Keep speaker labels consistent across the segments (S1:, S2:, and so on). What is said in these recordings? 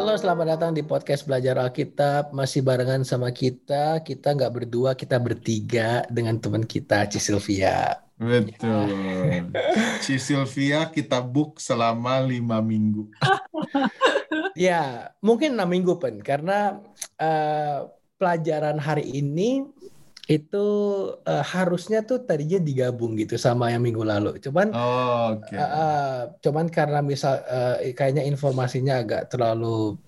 S1: Halo, selamat datang di podcast Belajar Alkitab. Masih barengan sama kita. Kita nggak berdua, kita bertiga dengan teman kita, Ci Sylvia.
S2: Betul. Ci Sylvia kita book selama lima minggu.
S1: ya, mungkin enam minggu pen karena uh, pelajaran hari ini itu uh, harusnya tuh tadinya digabung gitu sama yang minggu lalu. Cuman oh, okay. uh, uh, cuman karena misal uh, kayaknya informasinya agak terlalu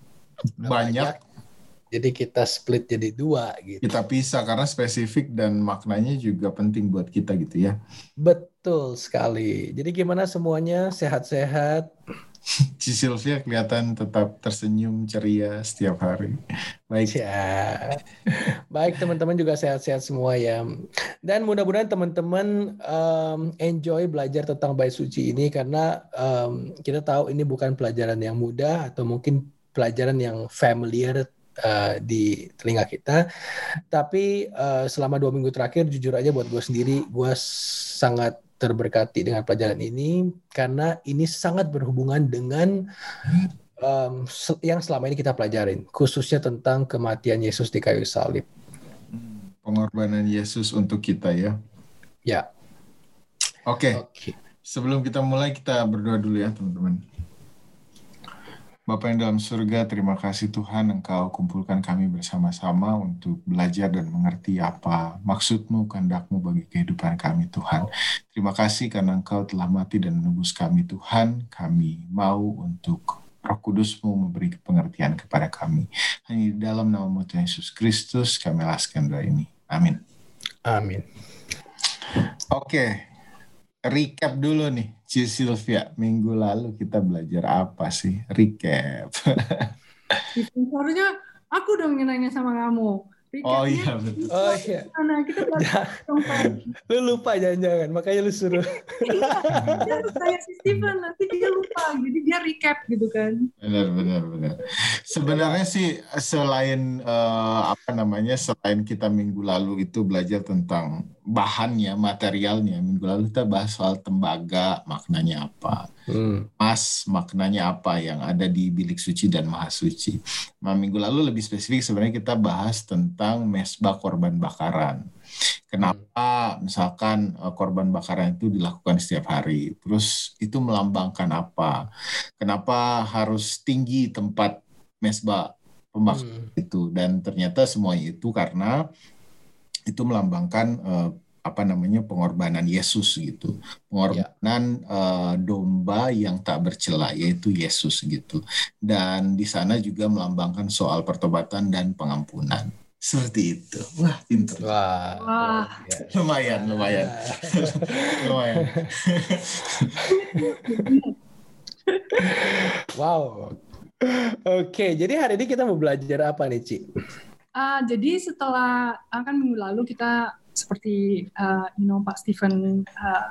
S2: banyak, banyak
S1: jadi kita split jadi dua gitu.
S2: Kita pisah karena spesifik dan maknanya juga penting buat kita gitu ya.
S1: Betul sekali. Jadi gimana semuanya sehat-sehat?
S2: Ci Sylvia kelihatan tetap tersenyum ceria setiap hari.
S1: Baik. Ya. Baik teman-teman juga sehat-sehat semua ya. Dan mudah-mudahan teman-teman um, enjoy belajar tentang bait suci ini karena um, kita tahu ini bukan pelajaran yang mudah atau mungkin pelajaran yang familiar uh, di telinga kita. Tapi uh, selama dua minggu terakhir jujur aja buat gue sendiri gue sangat terberkati dengan pelajaran ini karena ini sangat berhubungan dengan um, yang selama ini kita pelajarin, khususnya tentang kematian Yesus di kayu salib.
S2: Pengorbanan Yesus untuk kita ya.
S1: Ya.
S2: Oke. Okay. Okay. Sebelum kita mulai kita berdoa dulu ya teman-teman. Bapak yang dalam surga, terima kasih Tuhan Engkau kumpulkan kami bersama-sama untuk belajar dan mengerti apa maksudmu, kehendakmu bagi kehidupan kami Tuhan. Terima kasih karena Engkau telah mati dan menebus kami Tuhan. Kami mau untuk Roh Kudusmu memberi pengertian kepada kami. Hanya di dalam nama Tuhan Yesus Kristus kami laskan doa ini. Amin.
S1: Amin.
S2: Oke, recap dulu nih, Ci Sylvia. Minggu lalu kita belajar apa sih? Recap.
S3: Harusnya aku dong nanya sama kamu.
S2: Oh iya betul.
S1: Oh iya. Nah, kita Lu lupa jangan-jangan, makanya lu suruh.
S3: iya, dia kayak si Steven nanti dia lupa, jadi dia recap gitu kan.
S2: Benar benar benar. Sebenarnya sih selain uh, apa namanya selain kita minggu lalu itu belajar tentang bahannya, materialnya. Minggu lalu kita bahas soal tembaga, maknanya apa. Hmm. Mas, maknanya apa yang ada di bilik suci dan maha suci. Nah, minggu lalu lebih spesifik sebenarnya kita bahas tentang mesbah korban bakaran. Kenapa misalkan eh, korban bakaran itu dilakukan setiap hari? Terus itu melambangkan apa? Kenapa harus tinggi tempat mesbah pembakaran hmm. itu? Dan ternyata semuanya itu karena itu melambangkan uh, apa namanya pengorbanan Yesus gitu. Pengorbanan ya. uh, domba yang tak bercela yaitu Yesus gitu. Dan di sana juga melambangkan soal pertobatan dan pengampunan. Seperti itu. Wah pintar
S1: wah,
S3: wah.
S2: lumayan lumayan. Lumayan.
S1: Wow. Oke jadi hari ini kita mau belajar apa nih Ci?
S3: Uh, jadi setelah uh, kan minggu lalu kita seperti uh, you know Pak Stephen uh,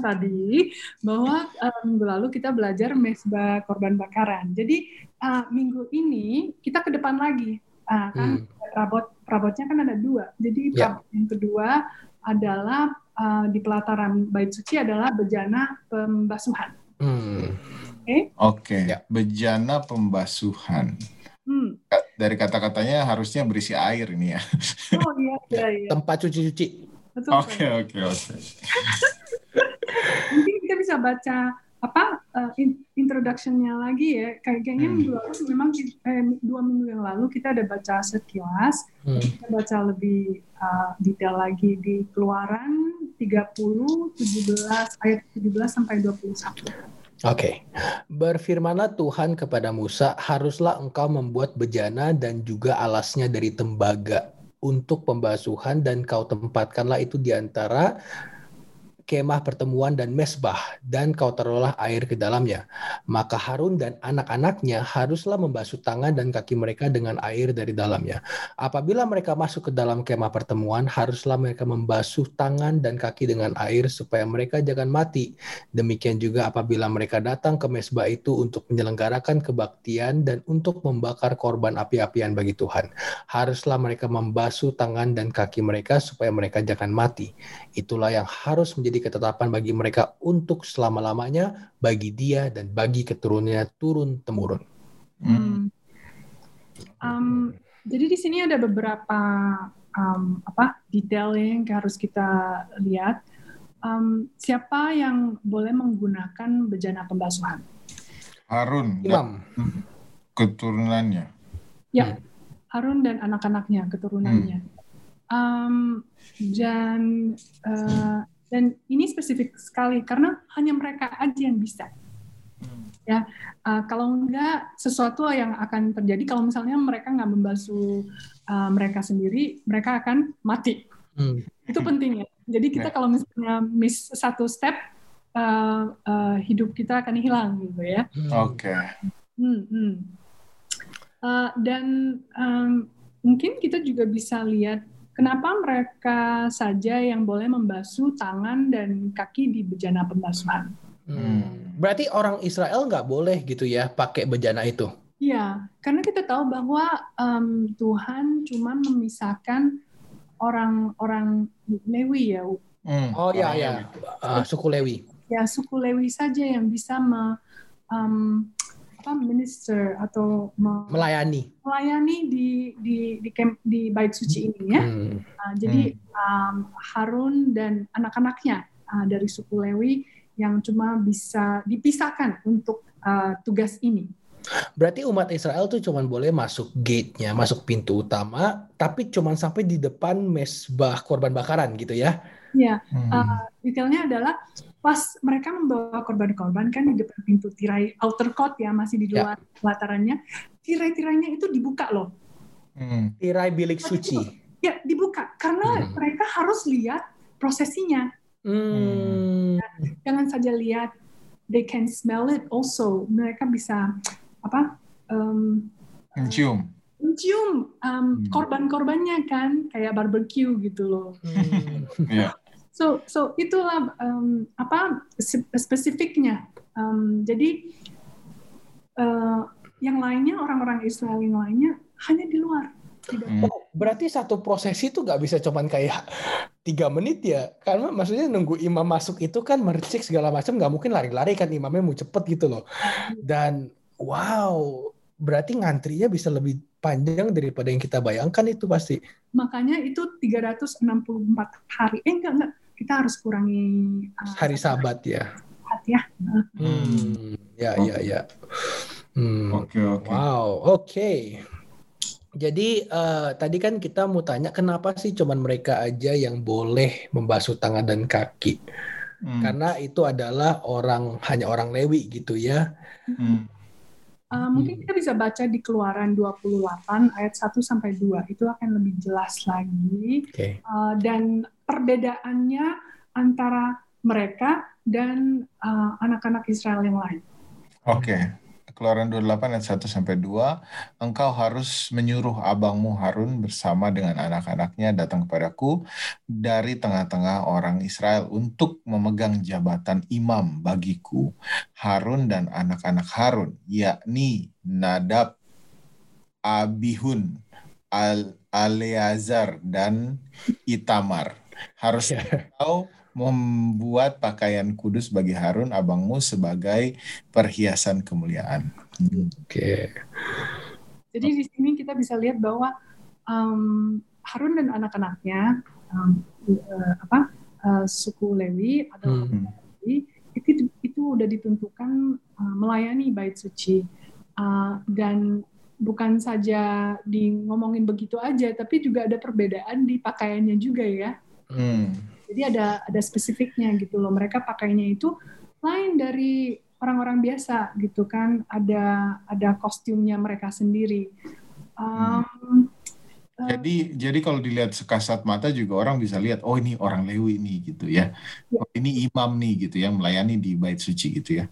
S3: tadi bahwa uh, minggu lalu kita belajar mesbah korban bakaran. Jadi uh, minggu ini kita ke depan lagi uh, kan hmm. perabot perabotnya kan ada dua. Jadi yeah. yang kedua adalah uh, di pelataran bait suci adalah bejana pembasuhan.
S2: Hmm. Oke. Okay? Oke. Okay. Ya. Bejana pembasuhan. Hmm. Dari kata-katanya harusnya berisi air ini ya.
S3: Oh iya, iya, iya.
S1: Tempat cuci-cuci.
S2: Oke, oke, oke.
S3: Mungkin kita bisa baca apa uh, introductionnya lagi ya kayaknya hmm. lalu memang eh, dua minggu yang lalu kita ada baca sekilas hmm. kita baca lebih uh, detail lagi di keluaran 30 17 ayat 17 sampai 21
S1: Oke, okay. berfirmanlah Tuhan kepada Musa, haruslah engkau membuat bejana dan juga alasnya dari tembaga untuk pembasuhan dan kau tempatkanlah itu di antara kemah pertemuan dan mesbah, dan kau taruhlah air ke dalamnya. Maka Harun dan anak-anaknya haruslah membasuh tangan dan kaki mereka dengan air dari dalamnya. Apabila mereka masuk ke dalam kemah pertemuan, haruslah mereka membasuh tangan dan kaki dengan air supaya mereka jangan mati. Demikian juga apabila mereka datang ke mesbah itu untuk menyelenggarakan kebaktian dan untuk membakar korban api-apian bagi Tuhan. Haruslah mereka membasuh tangan dan kaki mereka supaya mereka jangan mati. Itulah yang harus menjadi menjadi ketetapan bagi mereka untuk selama-lamanya bagi dia dan bagi keturunannya turun temurun.
S3: Hmm. Um, jadi di sini ada beberapa um, apa detail yang harus kita lihat. Um, siapa yang boleh menggunakan bejana pembasuhan?
S2: Harun
S1: Imam.
S2: dan keturunannya.
S3: Ya, Harun dan anak-anaknya, keturunannya. Um, dan uh, dan ini spesifik sekali karena hanya mereka aja yang bisa. Ya, uh, kalau enggak sesuatu yang akan terjadi kalau misalnya mereka nggak membasuh uh, mereka sendiri, mereka akan mati.
S1: Hmm.
S3: Itu penting ya. Jadi kita
S2: Ya.
S3: kalau misalnya miss satu step, uh, uh, hidup kita akan hilang gitu ya.
S1: Hmm.
S2: Oke.
S3: Hmm, hmm. Uh, dan um, mungkin kita juga bisa lihat kenapa mereka saja yang boleh membasuh tangan dan kaki di bejana pembasuhan.
S1: Hmm. Berarti orang Israel nggak boleh gitu ya pakai bejana itu.
S3: Iya, karena kita tahu bahwa um, Tuhan cuma memisahkan orang-orang Lewi ya,
S2: Hmm,
S1: Oh ya
S2: orang
S1: ya. Ah, suku Lewi.
S3: ya suku Lewi saja yang bisa me, um, apa minister atau me-
S1: Melayani.
S3: melayani di di di, camp, di bait suci ini ya.
S1: Hmm.
S3: Uh, jadi um, Harun dan anak-anaknya uh, dari suku Lewi yang cuma bisa dipisahkan untuk uh, tugas ini.
S1: Berarti umat Israel tuh cuman boleh masuk gate-nya, masuk pintu utama, tapi cuman sampai di depan mesbah korban bakaran gitu ya.
S3: Ya,
S2: Hmm.
S3: uh, detailnya adalah pas mereka membawa korban-korban kan di depan pintu tirai outer court ya masih di
S1: Ya.
S3: luar pelatarannya, tirai-tirainya itu dibuka loh.
S2: Hmm.
S1: Tirai bilik suci.
S3: Ya dibuka karena
S1: Hmm.
S3: mereka harus lihat prosesinya.
S1: Hmm.
S3: Jangan saja lihat, they can smell it also. Mereka bisa apa? Um,
S2: Mencium.
S3: mencium um,
S2: Hmm.
S3: korban-korbannya kan kayak barbecue gitu loh.
S1: Hmm.
S2: Ya.
S3: So so itulah um, apa spesifiknya. Um, jadi uh, yang lainnya orang-orang Israel yang lainnya hanya di luar. Tidak.
S2: Hmm.
S1: Oh, berarti satu prosesi itu nggak bisa cuman kayak tiga menit ya? Karena maksudnya nunggu imam masuk itu kan mercik segala macam nggak mungkin lari-lari kan imamnya mau cepet gitu loh. Dan wow, berarti ngantrinya bisa lebih panjang daripada yang kita bayangkan itu pasti.
S3: Makanya itu 364 hari. Eh enggak enggak, kita harus kurangi uh,
S1: Hari Sabat ya.
S3: hati ya.
S1: Hmm, ya ya ya. Hmm.
S2: Oke oke.
S1: Wow, oke. Jadi eh, tadi kan kita mau tanya kenapa sih cuman mereka aja yang boleh membasuh tangan dan kaki?
S2: Hmm.
S1: Karena itu adalah orang hanya orang Lewi gitu ya.
S2: Hmm.
S3: Uh, mungkin kita bisa baca di Keluaran 28 ayat 1 sampai 2. Itu akan lebih jelas lagi.
S1: Oke.
S3: Uh, dan perbedaannya antara mereka dan uh, anak-anak Israel yang lain.
S2: Oke. Keluaran 28 ayat 1 sampai 2, engkau harus menyuruh abangmu Harun bersama dengan anak-anaknya datang kepadaku dari tengah-tengah orang Israel untuk memegang jabatan imam bagiku. Harun dan anak-anak Harun, yakni Nadab, Abihun, Al Aleazar dan Itamar. Harus
S1: Ya.
S2: engkau membuat pakaian kudus bagi Harun abangmu sebagai perhiasan kemuliaan.
S1: Oke.
S3: Jadi di sini kita bisa lihat bahwa um, Harun dan anak-anaknya um, uh, apa uh, suku Lewi atau
S1: Hmm.
S3: Lewi itu itu udah ditentukan uh, melayani bait suci Uh, dan bukan saja di ngomongin begitu aja, tapi juga ada perbedaan di pakaiannya juga ya.
S2: Hmm.
S3: Jadi ada ada spesifiknya gitu loh. Mereka pakainya itu lain dari orang-orang biasa gitu kan. Ada ada kostumnya mereka sendiri. Um, uh,
S2: Jadi jadi kalau dilihat sekasat mata juga orang bisa lihat oh ini orang Lewi nih gitu ya.
S3: Ya.
S2: Oh, ini imam nih gitu yang melayani di bait suci gitu ya.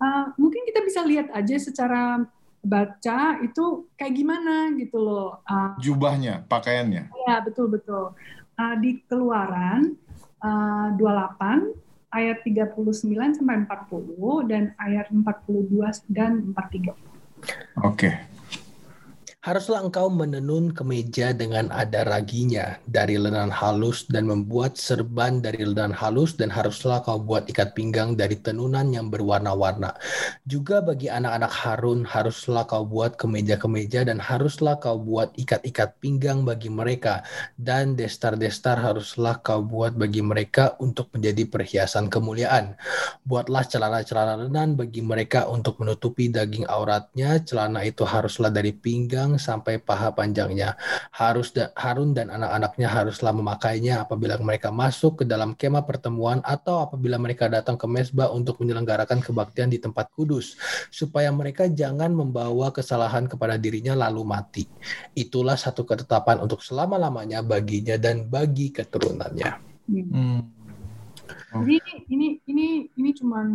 S3: uh, mungkin kita bisa lihat aja secara baca itu kayak gimana gitu loh. Uh,
S2: Jubahnya, pakaiannya.
S3: ya betul betul. Uh, di Keluaran uh, 28 ayat 39 sampai 40 dan ayat 42 dan 43.
S2: Oke.
S1: Haruslah engkau menenun kemeja dengan ada raginya dari lenan halus dan membuat serban dari lenan halus dan haruslah kau buat ikat pinggang dari tenunan yang berwarna-warna. Juga bagi anak-anak Harun haruslah kau buat kemeja-kemeja dan haruslah kau buat ikat-ikat pinggang bagi mereka dan destar-destar haruslah kau buat bagi mereka untuk menjadi perhiasan kemuliaan. Buatlah celana-celana lenan bagi mereka untuk menutupi daging auratnya. Celana itu haruslah dari pinggang sampai paha panjangnya. Harus da Harun dan anak-anaknya haruslah memakainya apabila mereka masuk ke dalam kemah pertemuan atau apabila mereka datang ke mesbah untuk menyelenggarakan kebaktian di tempat kudus, supaya mereka jangan membawa kesalahan kepada dirinya lalu mati. Itulah satu ketetapan untuk selama-lamanya baginya dan bagi keturunannya. Hmm.
S3: Jadi ini ini ini cuman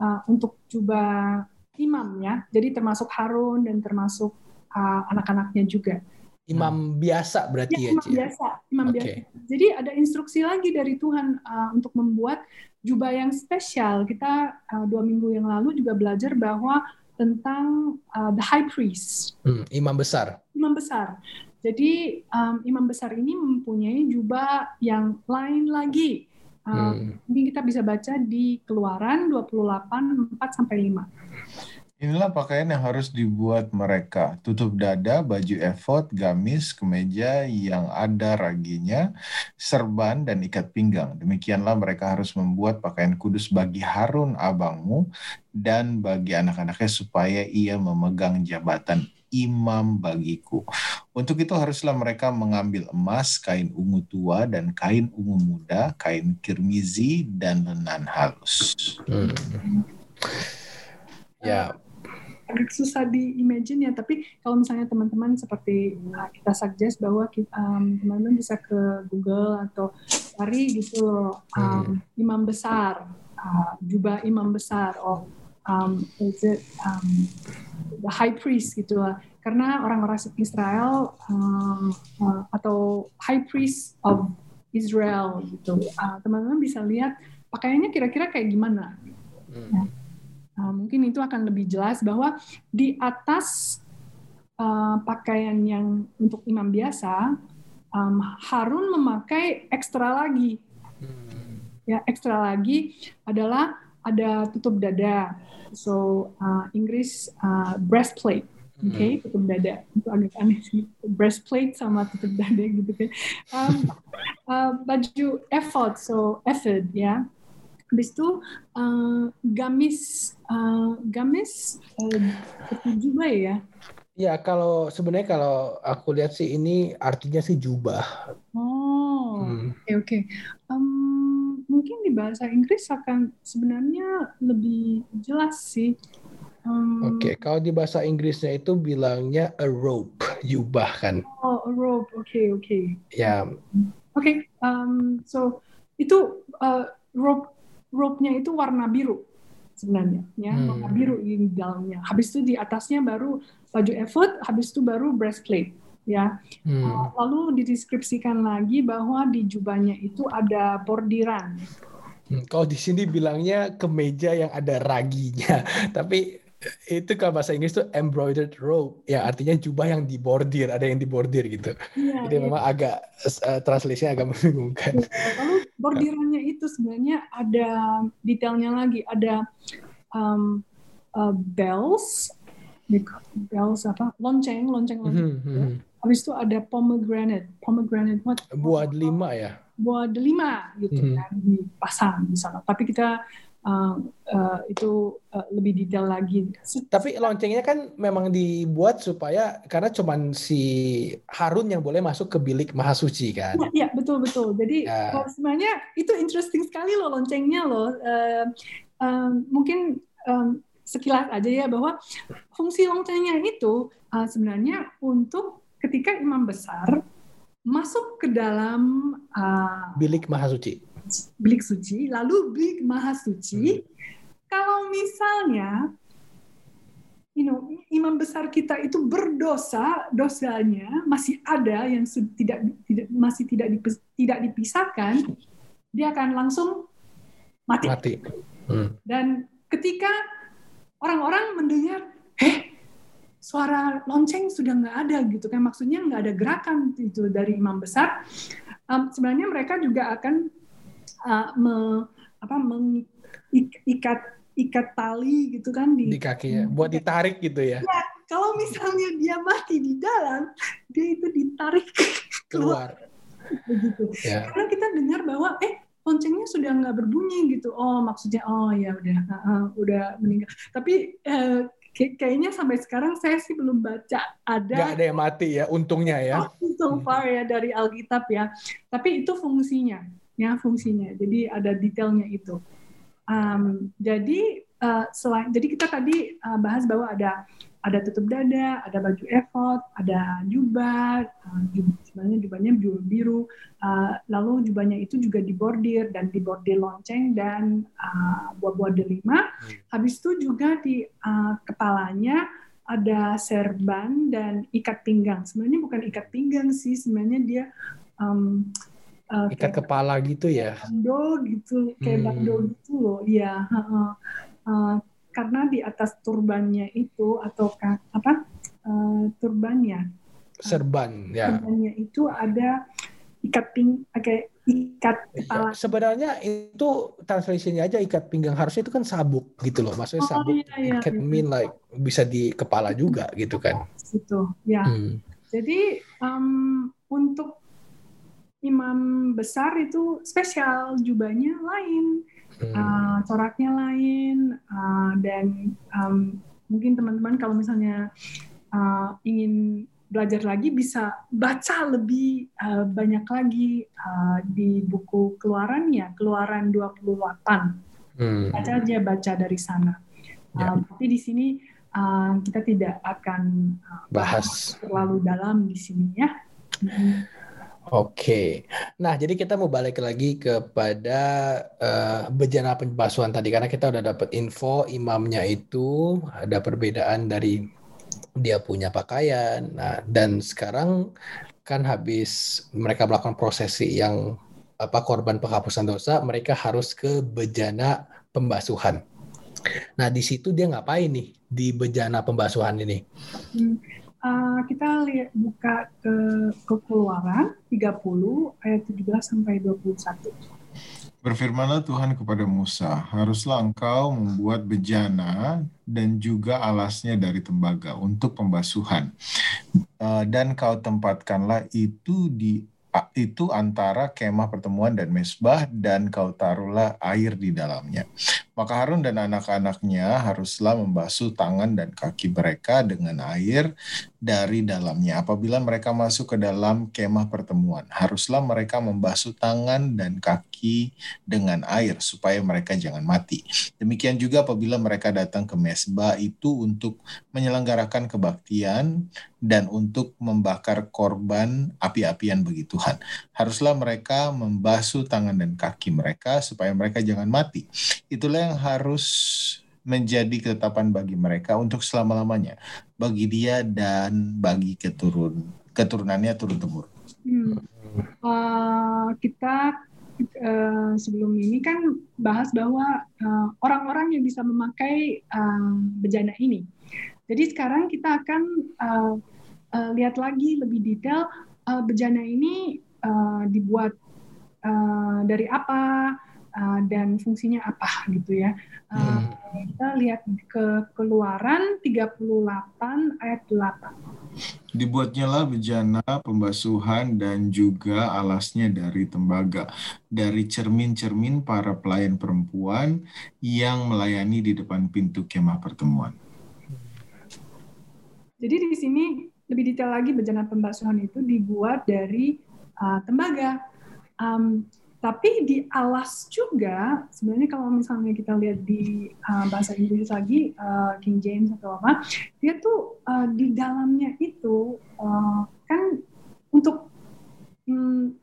S3: uh, untuk jubah imam ya. Jadi termasuk Harun dan termasuk uh, anak-anaknya juga.
S1: Imam biasa berarti ya,
S3: ya imam biasa, imam okay. biasa. Jadi ada instruksi lagi dari Tuhan uh, untuk membuat jubah yang spesial. Kita uh, dua minggu yang lalu juga belajar bahwa tentang uh, the high priest,
S1: hmm, imam besar.
S3: Imam besar. Jadi um, imam besar ini mempunyai jubah yang lain lagi. Uh, hmm. Ini kita bisa baca di Keluaran 28 4 sampai 5.
S2: Inilah pakaian yang harus dibuat mereka. Tutup dada, baju efod, gamis, kemeja yang ada raginya, serban, dan ikat pinggang. Demikianlah mereka harus membuat pakaian kudus bagi Harun abangmu dan bagi anak-anaknya supaya ia memegang jabatan imam bagiku. Untuk itu haruslah mereka mengambil emas, kain ungu tua, dan kain ungu muda, kain kirmizi, dan lenan halus. Hmm.
S3: Ya, agak susah di imagine ya. Tapi kalau misalnya teman-teman seperti nah, kita suggest bahwa um, teman-teman bisa ke Google atau cari gitu um, imam besar uh, jubah imam besar oh um, is it um, the high priest gitu lah. Karena orang-orang Israel um, uh, atau high priest of Israel gitu. Uh, teman-teman bisa lihat pakaiannya kira-kira kayak gimana? Hmm. ya Nah, mungkin itu akan lebih jelas bahwa di atas uh, pakaian yang untuk imam biasa, um, Harun memakai ekstra lagi. Hmm. Ya, ekstra lagi adalah ada tutup dada. So uh, Inggris uh, breastplate. Oke, okay, hmm. tutup dada. Itu agak aneh sih. Breastplate sama tutup dada gitu kan. Um, uh, baju ephod, so ephod ya. Habis itu uh, gamis uh, gamis uh, juga ya.
S1: Ya kalau sebenarnya kalau aku lihat sih ini artinya sih jubah.
S3: Oh, oke hmm. oke. Okay, Um, mungkin di bahasa Inggris akan sebenarnya lebih jelas sih.
S1: Um, Oke, okay. kalau di bahasa Inggrisnya itu bilangnya a rope, jubah kan?
S3: Oh, a rope. Oke, okay, oke. Okay.
S1: Ya.
S3: Oke, okay. um, so itu uh, rope rope-nya itu warna biru sebenarnya. Ya hmm. warna biru di dalamnya. Habis itu di atasnya baru baju ephod habis itu baru breastplate. Ya. Hmm. uh, lalu dideskripsikan lagi bahwa di jubahnya itu ada bordiran.
S1: Hmm, kalau di sini bilangnya kemeja yang ada raginya. Tapi itu kalau bahasa Inggris itu embroidered robe. Ya artinya jubah yang dibordir ada yang dibordir gitu. Ya, jadi ya. memang agak uh, translation agak membingungkan.
S3: Ya, lalu bordirannya itu sebenarnya ada detailnya lagi. Ada um, uh, bells bells apa? Lonceng lonceng lonceng. Mm -hmm. habis itu ada pomegranate. Pomegranate what?
S1: Buah delima ya?
S3: Buah delima gitu mm -hmm. kan dipasang di sana tapi kita uh, uh, itu uh, lebih detail lagi.
S1: Tapi loncengnya kan memang dibuat supaya karena cuman si Harun yang boleh masuk ke bilik maha suci kan.
S3: Iya, ya, betul betul. Jadi ya. sebenarnya itu interesting sekali loh loncengnya loh. Uh, uh, mungkin um, sekilas aja ya bahwa fungsi loncengnya itu uh, sebenarnya untuk ketika imam besar masuk ke dalam uh,
S1: bilik maha suci
S3: bilik suci, lalu bilik maha suci. Hmm. Kalau misalnya you know, imam besar kita itu berdosa, dosanya masih ada yang tidak tidak masih tidak dipis, tidak dipisahkan, dia akan langsung mati.
S1: Mati. Hmm.
S3: Dan ketika orang-orang mendengar, "Eh, suara lonceng sudah nggak ada gitu kan maksudnya nggak ada gerakan itu dari imam besar um, sebenarnya mereka juga akan uh, me, apa mengikat ikat tali gitu kan
S1: di, di kakinya buat ditarik gitu ya. ya
S3: kalau misalnya dia mati di dalam dia itu ditarik keluar, begitu ya. karena kita dengar bahwa eh loncengnya sudah nggak berbunyi gitu. Oh maksudnya oh ya udah uh, uh, udah meninggal. Tapi uh, kayaknya sampai sekarang saya sih belum baca ada
S1: Gak ada yang mati ya untungnya ya.
S3: So far ya dari Alkitab ya. Tapi itu fungsinya ya fungsinya jadi ada detailnya itu um, jadi uh, selain jadi kita tadi uh, bahas bahwa ada ada tutup dada, ada baju efod, ada jubah, uh, sebenarnya jubahnya biru, biru. Uh, lalu jubahnya itu juga dibordir dan dibordir lonceng dan uh, buah-buah delima. Hmm. Habis itu juga di uh, kepalanya ada serban dan ikat pinggang. Sebenarnya bukan ikat pinggang sih, sebenarnya dia um,
S1: uh, ikat kepala gitu ya.
S3: Bando gitu, kayak hmm. bando gitu loh. Iya. Uh, uh, karena di atas turbannya itu atau apa uh, turbannya
S1: serban ya
S3: serbannya itu ada ikat ping kayak ikat kepala
S1: sebenarnya itu translasinya aja ikat pinggang harusnya itu kan sabuk gitu loh maksudnya oh, sabuk iya, iya, ikat iya. mean like bisa di kepala juga gitu kan
S3: itu ya hmm. jadi um, untuk imam besar itu spesial jubahnya lain hmm. uh, coraknya lain uh, dan um, mungkin teman-teman kalau misalnya uh, ingin belajar lagi bisa baca lebih uh, banyak lagi uh, di buku keluaran ya keluaran 28 hmm. baca aja baca dari sana ya. uh, tapi di sini uh, kita tidak akan uh, bahas terlalu dalam di sini ya
S1: hmm. Oke, nah jadi kita mau balik lagi kepada uh, bejana pembasuhan tadi karena kita udah dapat info imamnya itu ada perbedaan dari dia punya pakaian. Nah dan sekarang kan habis mereka melakukan prosesi yang apa korban penghapusan dosa, mereka harus ke bejana pembasuhan. Nah di situ dia ngapain nih di bejana pembasuhan ini?
S3: Hmm uh, kita lihat buka ke kekeluaran 30 ayat 17 sampai 21.
S2: Berfirmanlah Tuhan kepada Musa, haruslah engkau membuat bejana dan juga alasnya dari tembaga untuk pembasuhan. Uh, dan kau tempatkanlah itu di itu antara kemah pertemuan dan mesbah dan kau taruhlah air di dalamnya. Maka Harun dan anak-anaknya haruslah membasuh tangan dan kaki mereka dengan air dari dalamnya. Apabila mereka masuk ke dalam kemah pertemuan, haruslah mereka membasuh tangan dan kaki dengan air supaya mereka jangan mati. Demikian juga apabila mereka datang ke mesbah itu untuk menyelenggarakan kebaktian dan untuk membakar korban api-apian bagi Tuhan. Haruslah mereka membasuh tangan dan kaki mereka supaya mereka jangan mati. Itulah yang harus menjadi ketetapan bagi mereka untuk selama-lamanya, bagi dia dan bagi keturun keturunannya turun temurun. Hmm.
S3: Uh, kita uh, sebelum ini kan bahas bahwa uh, orang-orang yang bisa memakai uh, bejana ini. Jadi sekarang kita akan uh, uh, lihat lagi lebih detail uh, bejana ini uh, dibuat uh, dari apa, uh, dan fungsinya apa gitu ya. Uh, hmm. Kita lihat ke keluaran 38 ayat 8.
S2: Dibuatnya lah bejana pembasuhan dan juga alasnya dari tembaga, dari cermin-cermin para pelayan perempuan yang melayani di depan pintu kemah pertemuan.
S3: Jadi di sini lebih detail lagi bejana pembasuhan itu dibuat dari uh, tembaga. Um, tapi di alas juga, sebenarnya kalau misalnya kita lihat di uh, bahasa Inggris lagi, uh, King James atau apa, dia tuh uh, di dalamnya itu uh, kan untuk um,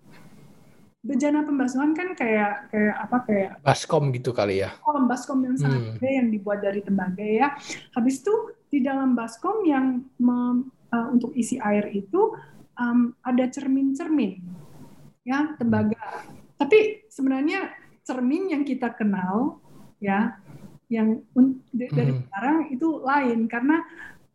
S3: bejana pembasuhan kan kayak kayak apa kayak
S1: baskom gitu kali ya.
S3: Oh, baskom yang sangat hmm. gede yang dibuat dari tembaga ya. Habis itu di dalam baskom yang mem, uh, untuk isi air itu um, ada cermin-cermin ya tembaga tapi sebenarnya cermin yang kita kenal ya yang dari hmm. sekarang itu lain karena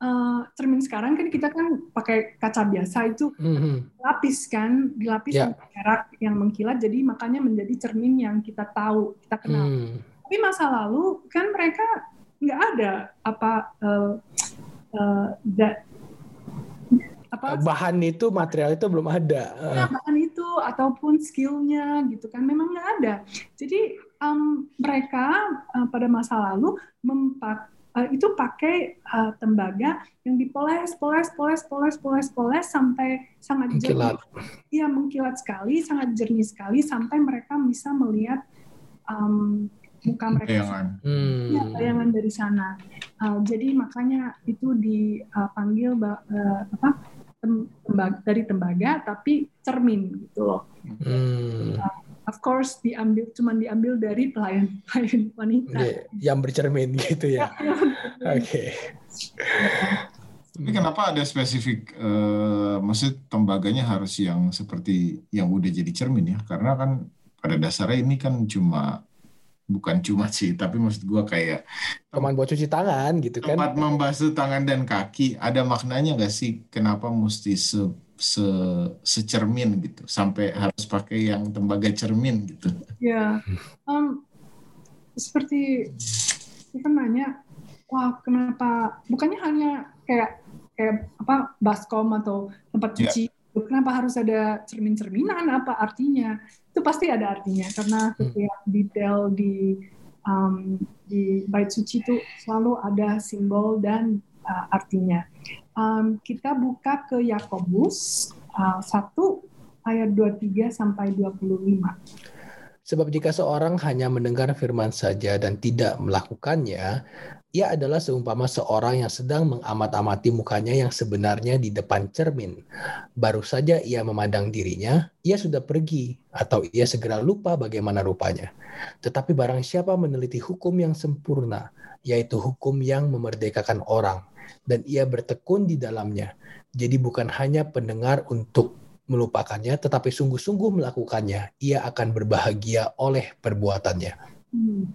S3: uh, cermin sekarang kan kita kan pakai kaca biasa itu
S1: Mhm.
S3: lapis kan, dilapis
S1: Ya.
S3: dengan perak yang mengkilat, jadi makanya menjadi cermin yang kita tahu, kita kenal.
S1: Hmm.
S3: Tapi masa lalu kan mereka nggak ada apa uh, uh, da- apa
S1: Bahan itu, material itu belum ada.
S3: ya, bahan itu ataupun skillnya gitu kan memang nggak ada. Jadi em, mereka eh, pada masa lalu mempak eh, itu pakai eh, tembaga yang dipoles, poles, poles, poles, poles, poles sampai sangat jernih.
S1: Mengkilat.
S3: Iya mengkilat sekali, sangat jernih sekali sampai mereka bisa melihat em, muka mereka
S2: Bayangan.
S1: Hmm.
S3: Ya, bayangan dari sana. Uh, jadi makanya itu dipanggil uh, apa tembaga, dari tembaga tapi cermin gitu loh.
S1: Hmm.
S3: Of course diambil cuman diambil dari pelayan pelayan wanita.
S1: Ya, Yang bercermin gitu ya. Oke.
S2: Tapi kenapa ada spesifik, eh, maksud tembaganya harus yang seperti yang udah jadi cermin ya? Karena kan pada dasarnya ini kan cuma, bukan cuma sih, tapi maksud gua kayak
S1: Cuman buat cuci tangan gitu kan.
S2: tempat membasuh tangan dan kaki, ada maknanya nggak sih kenapa mesti se, se, secermin gitu, sampai harus pakai yang tembaga cermin gitu?
S3: Ya, um, seperti kita nanya, wah kenapa? Bukannya hanya kayak kayak apa baskom atau tempat
S2: Ya.
S3: cuci, kenapa harus ada cermin-cerminan? Apa artinya? Itu pasti ada artinya karena setiap detail di um, di bait suci itu selalu ada simbol dan uh, artinya. Um, kita buka ke Yakobus uh, 1 ayat 23 sampai 25.
S1: Sebab jika seorang hanya mendengar firman saja dan tidak melakukannya, ia adalah seumpama seorang yang sedang mengamat-amati mukanya yang sebenarnya di depan cermin. Baru saja ia memandang dirinya, ia sudah pergi, atau ia segera lupa bagaimana rupanya. Tetapi barang siapa meneliti hukum yang sempurna, yaitu hukum yang memerdekakan orang, dan ia bertekun di dalamnya. Jadi bukan hanya pendengar untuk melupakannya, tetapi sungguh-sungguh melakukannya, ia akan berbahagia oleh perbuatannya.
S3: Hmm.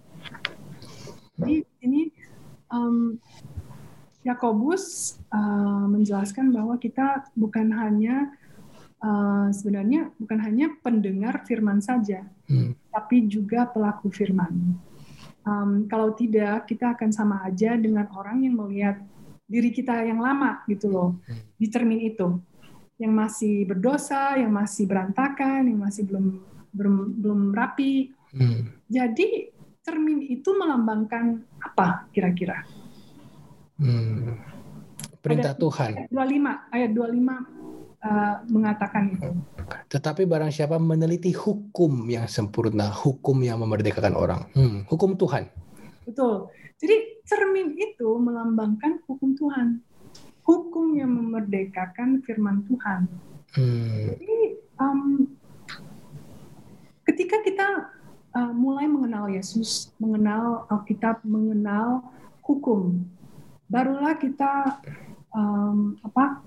S3: Jadi um, Yakobus uh, menjelaskan bahwa kita bukan hanya uh, sebenarnya bukan hanya pendengar firman saja,
S1: Hmm.
S3: tapi juga pelaku firman. Um, kalau tidak, kita akan sama aja dengan orang yang melihat diri kita yang lama gitu loh di cermin itu, yang masih berdosa, yang masih berantakan, yang masih belum belum, belum rapi,
S1: Hmm.
S3: jadi cermin itu melambangkan apa kira-kira?
S1: Hmm. Perintah
S3: Ada-
S1: Tuhan.
S3: Ayat 25, ayat 25 uh, mengatakan itu.
S1: Tetapi barang siapa meneliti hukum yang sempurna, hukum yang memerdekakan orang. Hmm. Hukum Tuhan.
S3: Betul. Jadi cermin itu melambangkan hukum Tuhan. Hukum yang memerdekakan firman Tuhan.
S1: Hmm.
S3: Jadi um, ketika kita uh, mulai mengenal Yesus, mengenal Alkitab, mengenal hukum, barulah kita um, apa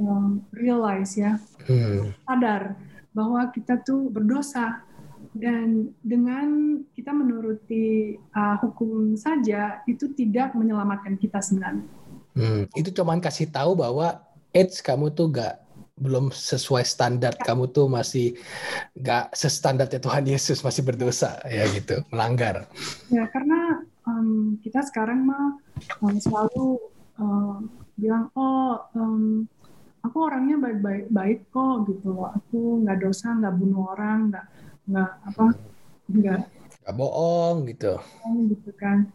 S3: um, realize ya
S1: Hmm.
S3: sadar bahwa kita tuh berdosa dan dengan kita menuruti uh, hukum saja itu tidak menyelamatkan kita sebenarnya.
S1: Hmm. Itu cuman kasih tahu bahwa Eits kamu tuh gak belum sesuai standar kamu tuh masih gak sestandar Tuhan Yesus masih berdosa ya gitu melanggar
S3: Ya karena um, kita sekarang mah um, selalu um, bilang oh um, aku orangnya baik-baik baik kok gitu. Aku nggak dosa, nggak bunuh orang, nggak nggak apa nggak
S1: gak bohong gitu
S3: gitu kan.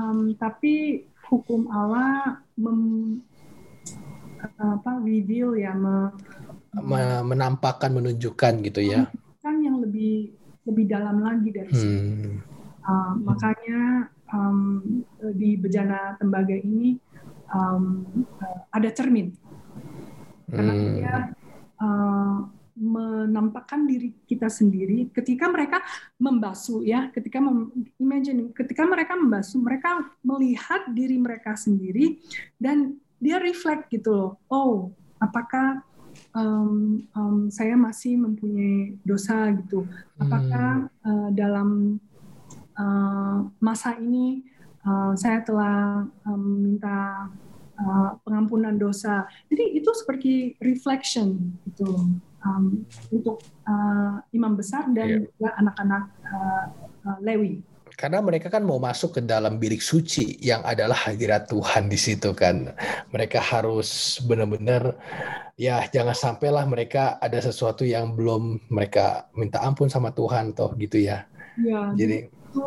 S3: Um, tapi hukum Allah mem, apa reveal ya me-
S1: Me- menampakkan menunjukkan gitu ya
S3: kan yang lebih lebih dalam lagi dari situ.
S1: hmm.
S3: Uh, makanya um, di bejana tembaga ini um, uh, ada cermin karena
S1: Hmm.
S3: dia uh, menampakkan diri kita sendiri ketika mereka membasuh ya ketika mem- imagine ketika mereka membasuh mereka melihat diri mereka sendiri dan dia reflect gitu loh oh apakah um, um, saya masih mempunyai dosa gitu apakah uh, dalam uh, masa ini uh, saya telah um, minta uh, pengampunan dosa. Jadi itu seperti reflection itu um, untuk uh, imam besar dan
S1: Iya.
S3: juga anak-anak uh, uh, Lewi.
S1: Karena mereka kan mau masuk ke dalam bilik suci yang adalah hadirat Tuhan di situ kan. Mereka harus benar-benar ya jangan sampailah mereka ada sesuatu yang belum mereka minta ampun sama Tuhan toh gitu ya.
S3: Ya,
S1: Jadi
S3: itu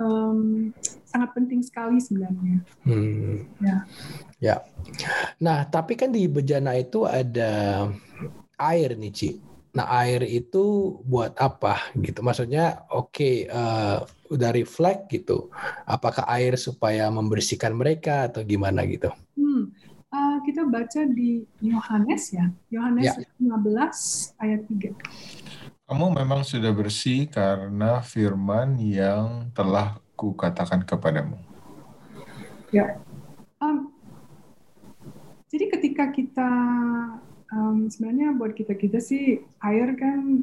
S3: um, sangat penting sekali sebenarnya.
S1: hmm,
S3: Ya.
S1: ya. Nah, tapi kan di bejana itu ada air nih, Ci. Nah, air itu buat apa gitu? Maksudnya oke eh, udah reflect gitu. Apakah air supaya membersihkan mereka atau gimana gitu?
S3: Hmm. Uh, kita baca di Yohanes ya, Yohanes
S1: Ya.
S3: 15 ayat 3.
S2: Kamu memang sudah bersih karena firman yang telah kukatakan kepadamu.
S3: Um, jadi ketika kita um, sebenarnya buat kita kita sih air kan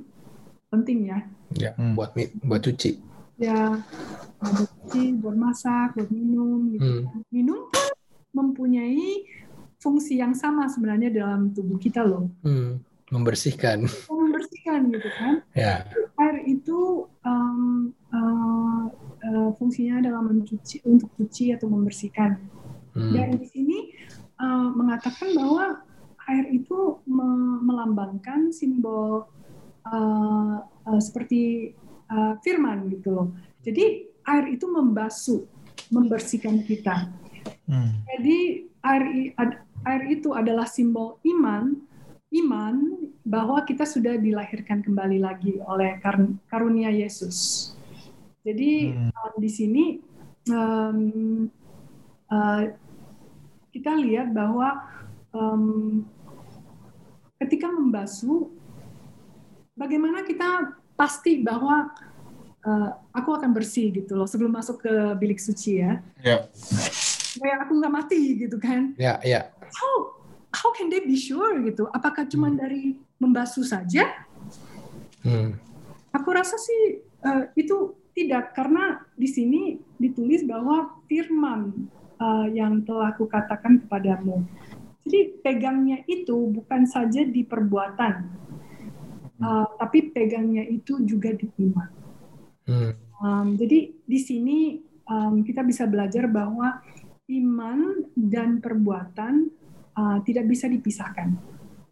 S3: penting ya,
S1: Ya,
S2: Hmm.
S1: buat buat cuci.
S3: ya buat cuci, buat masak, buat minum. Gitu.
S1: Hmm.
S3: Minum pun mempunyai fungsi yang sama sebenarnya dalam tubuh kita loh,
S1: Hmm, membersihkan.
S3: membersihkan gitu kan.
S1: Ya.
S3: air itu um, uh, uh, fungsinya adalah mencuci untuk cuci atau membersihkan.
S1: Hmm.
S3: Dan di sini uh, mengatakan bahwa air itu me- melambangkan simbol uh, uh, seperti uh, firman gitu loh. Jadi air itu membasuh, membersihkan kita.
S2: Hmm.
S3: Jadi air air itu adalah simbol iman, iman bahwa kita sudah dilahirkan kembali lagi oleh kar- karunia Yesus. Jadi
S2: Hmm.
S3: um, di sini um, uh, kita lihat bahwa um, ketika membasuh, bagaimana kita pasti bahwa uh, aku akan bersih gitu loh sebelum masuk ke bilik suci ya.
S2: Ya,
S3: kayak aku nggak mati gitu kan.
S1: Ya, ya.
S3: how how can they be sure gitu? Apakah cuma dari membasuh saja?
S1: Hmm.
S3: aku rasa sih eh, itu tidak. Karena di sini ditulis bahwa firman eh, yang telah kukatakan kepadamu jadi pegangnya itu bukan saja di perbuatan eh, tapi pegangnya itu juga di iman
S1: Hmm.
S3: Um, jadi di sini um, kita bisa belajar bahwa iman dan perbuatan uh, tidak bisa dipisahkan.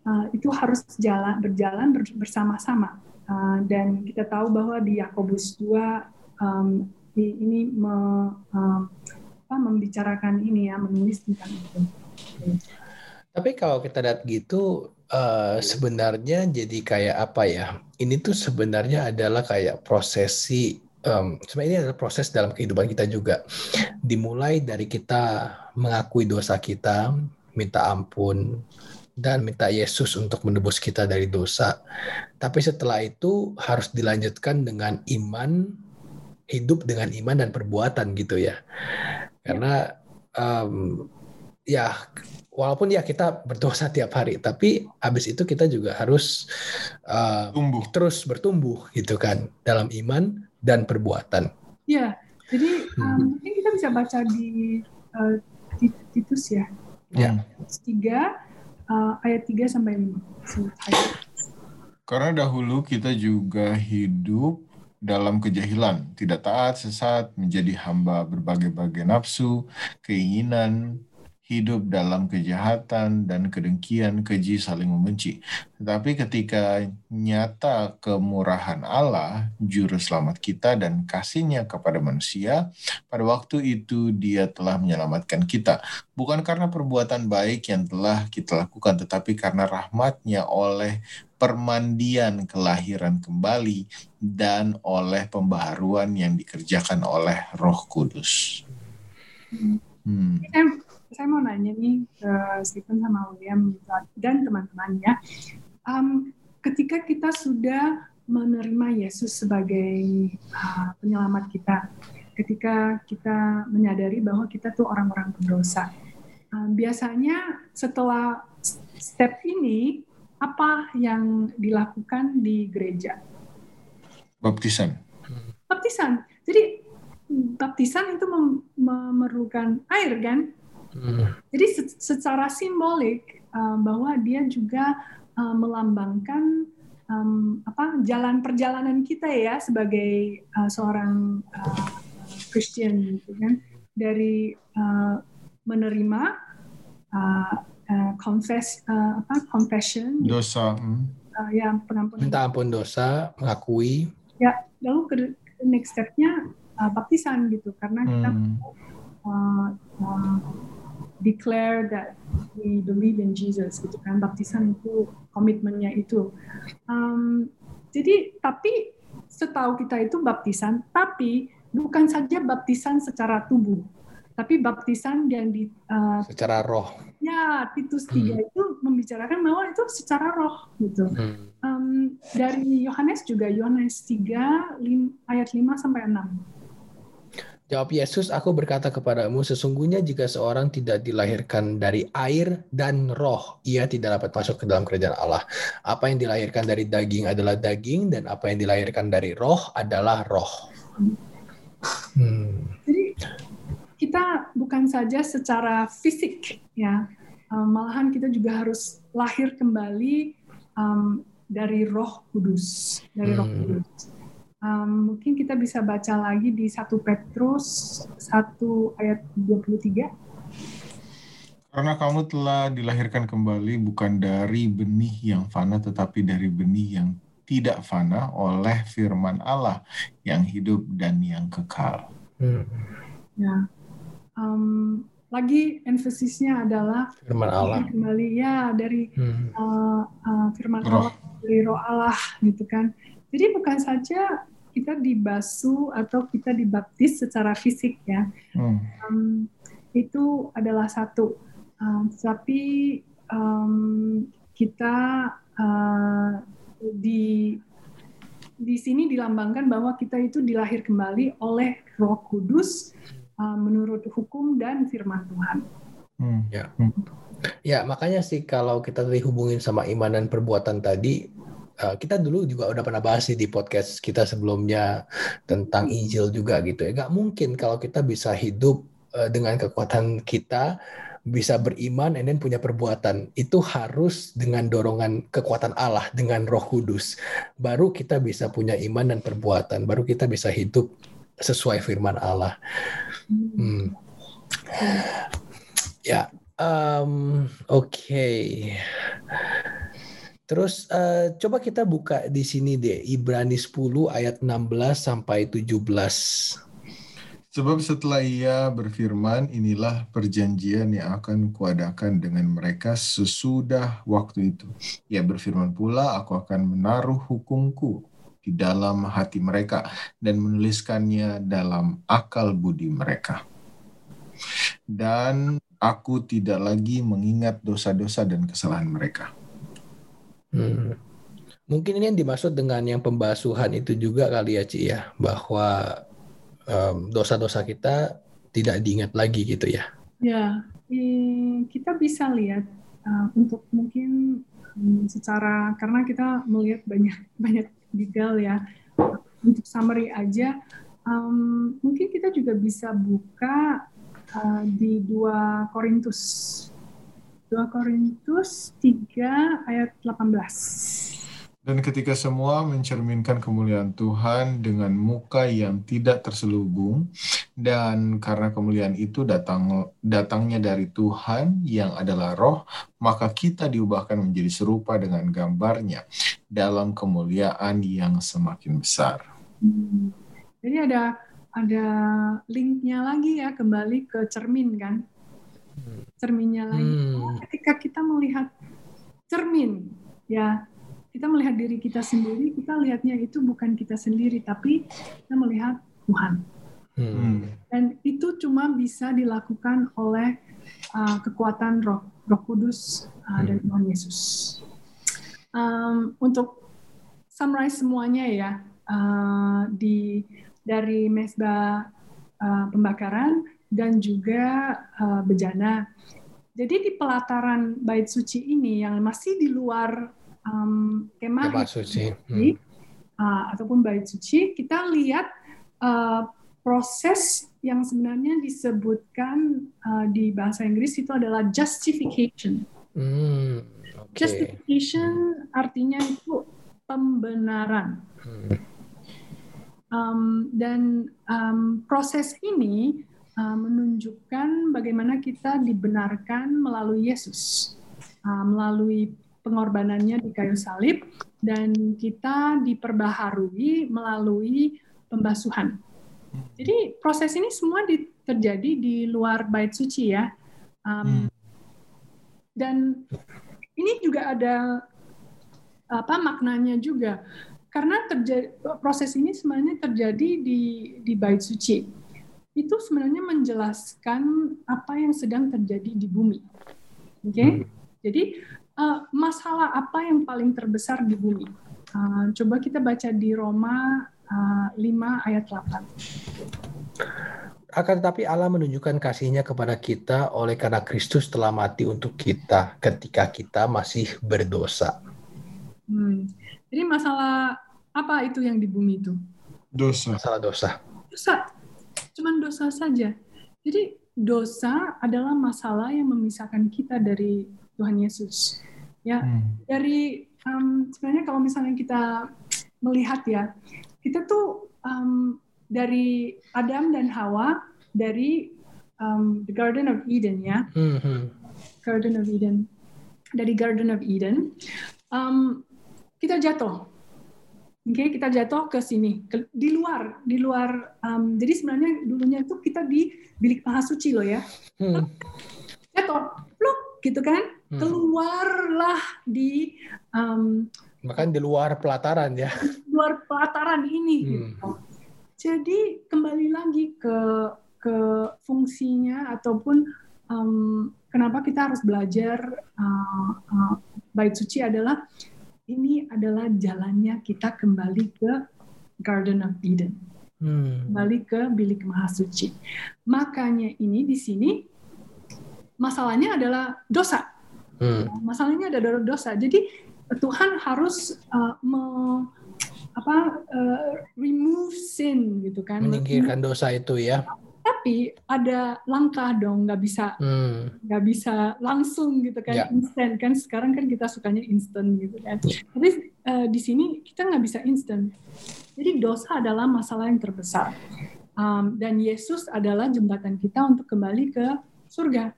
S3: Uh, itu harus jalan berjalan ber- bersama-sama. Uh, dan kita tahu bahwa di Yakobus 2 um, di- ini me- um, apa, membicarakan ini ya, menulis tentang itu.
S1: Tapi kalau kita lihat gitu, eh, sebenarnya jadi kayak apa ya? Ini tuh sebenarnya adalah kayak prosesi. em, sebenarnya ini adalah proses dalam kehidupan kita juga. Dimulai dari kita mengakui dosa kita, minta ampun, dan minta Yesus untuk menebus kita dari dosa. Tapi setelah itu harus dilanjutkan dengan iman, hidup dengan iman dan perbuatan gitu ya. Karena em, ya walaupun ya kita berdosa tiap hari, tapi habis itu kita juga harus uh,
S2: tumbuh.
S1: terus bertumbuh gitu kan dalam iman dan perbuatan.
S3: Ya, jadi um,
S1: Hmm.
S3: mungkin kita bisa baca di uh, Tit- Titus ya,
S1: Ya.
S3: 3 uh, ayat 3 sampai 5. So, ayat-
S2: Karena dahulu kita juga hidup dalam kejahilan, tidak taat, sesat, menjadi hamba berbagai-bagai nafsu, keinginan, hidup dalam kejahatan dan kedengkian, keji, saling membenci. Tetapi ketika nyata kemurahan Allah, juru selamat kita dan kasihnya kepada manusia, pada waktu itu dia telah menyelamatkan kita. Bukan karena perbuatan baik yang telah kita lakukan, tetapi karena rahmatnya oleh permandian kelahiran kembali dan oleh pembaharuan yang dikerjakan oleh Roh Kudus. Hmm.
S3: Saya, mau nanya nih ke Stephen sama William dan teman-teman ya, Um, ketika kita sudah menerima Yesus sebagai uh, penyelamat kita, ketika kita menyadari bahwa kita tuh orang-orang berdosa, uh, biasanya setelah step ini apa yang dilakukan di gereja?
S2: Baptisan.
S3: Baptisan. Jadi baptisan itu mem- memerlukan air kan? Hmm. Jadi secara simbolik uh, bahwa dia juga uh, melambangkan um, apa jalan perjalanan kita ya sebagai uh, seorang uh, Christian gitu kan. Dari uh, menerima uh, uh, confess uh, apa confession.
S2: Dosa
S3: uh, ya pengampunan.
S1: Minta ampun dosa mengakui.
S3: Ya lalu ke next stepnya uh, baptisan gitu. Karena kita hmm. uh, uh, declare that we believe in Jesus gitu kan. Baptisan itu komitmennya itu. Um, jadi tapi setahu kita itu baptisan tapi bukan saja baptisan secara tubuh tapi baptisan yang di
S1: uh, secara roh.
S3: Ya Titus 3 hmm. itu membicarakan bahwa itu secara roh gitu. Hmm. um, dari Yohanes juga Yohanes 3 ayat 5 sampai 6
S1: Jawab Yesus, aku berkata kepadamu, sesungguhnya jika seorang tidak dilahirkan dari air dan roh, ia tidak dapat masuk ke dalam kerajaan Allah. Apa yang dilahirkan dari daging adalah daging, dan apa yang dilahirkan dari roh adalah roh.
S3: Hmm. Jadi kita bukan saja secara fisik, ya, um, malahan kita juga harus lahir kembali um, dari Roh Kudus, dari Roh hmm. Kudus. Um, mungkin kita bisa baca lagi di 1 Petrus 1 ayat 23.
S2: Karena kamu telah dilahirkan kembali bukan dari benih yang fana tetapi dari benih yang tidak fana oleh firman Allah yang hidup dan yang kekal. Hmm.
S3: Ya. Um, lagi empasisnya adalah
S1: firman Allah
S3: kembali ya dari hmm. uh, uh, firman roh. Allah dari roh Allah gitu kan. Jadi bukan saja kita dibasuh atau kita dibaptis secara fisik ya. Hmm. Um, itu adalah satu. Um, tapi um, kita uh, di di sini dilambangkan bahwa kita itu dilahir kembali oleh Roh Kudus uh, menurut hukum dan firman Tuhan.
S1: Hmm. Ya. Hmm. ya, makanya sih kalau kita tadi hubungin sama iman dan perbuatan tadi, Eh, kita dulu juga udah pernah bahas di podcast kita sebelumnya tentang Injil juga gitu ya. Gak mungkin kalau kita bisa hidup uh, dengan kekuatan kita bisa beriman dan punya perbuatan itu harus dengan dorongan kekuatan Allah dengan Roh Kudus baru kita bisa punya iman dan perbuatan baru kita bisa hidup sesuai firman Allah hmm. ya um, oke okay. Terus uh, coba kita buka di sini deh Ibrani 10 ayat 16 sampai 17.
S2: Sebab setelah ia berfirman, inilah perjanjian yang akan kuadakan dengan mereka sesudah waktu itu. Ia berfirman pula, aku akan menaruh hukumku di dalam hati mereka dan menuliskannya dalam akal budi mereka. Dan aku tidak lagi mengingat dosa-dosa dan kesalahan mereka.
S1: Hmm. Mungkin ini yang dimaksud dengan yang pembasuhan itu juga kali ya Ci ya, bahwa um, dosa-dosa kita tidak diingat lagi gitu ya.
S3: Ya, kita bisa lihat uh, untuk mungkin um, secara karena kita melihat banyak banyak detail ya. Untuk summary aja, um, mungkin kita juga bisa buka uh, di dua Korintus 2 Korintus 3 ayat 18.
S2: Dan ketika semua mencerminkan kemuliaan Tuhan dengan muka yang tidak terselubung, dan karena kemuliaan itu datang datangnya dari Tuhan yang adalah roh, maka kita diubahkan menjadi serupa dengan gambarnya dalam kemuliaan yang semakin besar.
S3: Hmm. Jadi ada ada linknya lagi ya kembali ke cermin kan cerminnya lagi. Hmm. Ketika kita melihat cermin, ya kita melihat diri kita sendiri, kita lihatnya itu bukan kita sendiri, tapi kita melihat Tuhan. Hmm. Dan itu cuma bisa dilakukan oleh uh, kekuatan Roh Roh Kudus uh, dan Tuhan Yesus. Um, untuk summarize semuanya ya uh, di dari mesbah uh, pembakaran dan juga uh, bejana. Jadi di pelataran bait suci ini yang masih di luar um, kemah,
S1: suci hmm.
S3: uh, ataupun bait suci, kita lihat uh, proses yang sebenarnya disebutkan uh, di bahasa Inggris itu adalah justification.
S1: Hmm, oke.
S3: Justification artinya itu pembenaran.
S1: Hmm.
S3: Um, dan um, proses ini uh, menunjukkan bagaimana kita dibenarkan melalui Yesus, uh, melalui pengorbanannya di kayu salib, dan kita diperbaharui melalui pembasuhan. Jadi proses ini semua di, terjadi di luar bait suci ya. Um, Dan ini juga ada apa maknanya juga karena terjadi proses ini sebenarnya terjadi di di bait suci itu sebenarnya menjelaskan apa yang sedang terjadi di bumi oke okay? jadi uh, masalah apa yang paling terbesar di bumi uh, coba kita baca di Roma uh, 5 ayat 8
S1: akan tetapi Allah menunjukkan kasihnya kepada kita oleh karena Kristus telah mati untuk kita ketika kita masih berdosa.
S3: Hmm. Jadi masalah apa itu yang di bumi itu?
S2: Dosa.
S1: Masalah dosa.
S3: Dosa. Dosa saja. Jadi dosa adalah masalah yang memisahkan kita dari Tuhan Yesus. Ya,
S2: Hmm.
S3: dari um, sebenarnya kalau misalnya kita melihat ya, kita tuh um, dari Adam dan Hawa dari um, the Garden of Eden ya,
S1: Hmm, hmm.
S3: Garden of Eden. Dari Garden of Eden, um, kita jatuh. Oke, kita jatuh ke sini, ke, di luar, di luar. um, jadi sebenarnya dulunya itu kita di bilik maha suci loh ya.
S1: Hmm.
S3: Jatuh, pluk, gitu kan.
S1: Hmm.
S3: Keluarlah di um,
S1: Bahkan di luar pelataran ya.
S3: luar pelataran ini.
S1: Hmm.
S3: Gitu. Jadi kembali lagi ke ke fungsinya ataupun um, kenapa kita harus belajar uh, uh, bait suci adalah ini adalah jalannya kita kembali ke Garden of Eden,
S1: Hmm.
S3: kembali ke bilik maha suci. Makanya ini di sini masalahnya adalah dosa
S1: Hmm.
S3: masalahnya ada dosa. Jadi Tuhan harus uh, me- apa uh, remove sin gitu kan.
S1: Menyingkirkan dosa itu ya.
S3: Tapi ada langkah dong, nggak bisa
S1: Hmm.
S3: nggak bisa langsung gitu kan
S1: Ya.
S3: instan kan sekarang kan kita sukanya instan gitu kan. Tapi uh, di sini kita nggak bisa instan. Jadi dosa adalah masalah yang terbesar. Um, dan Yesus adalah jembatan kita untuk kembali ke surga.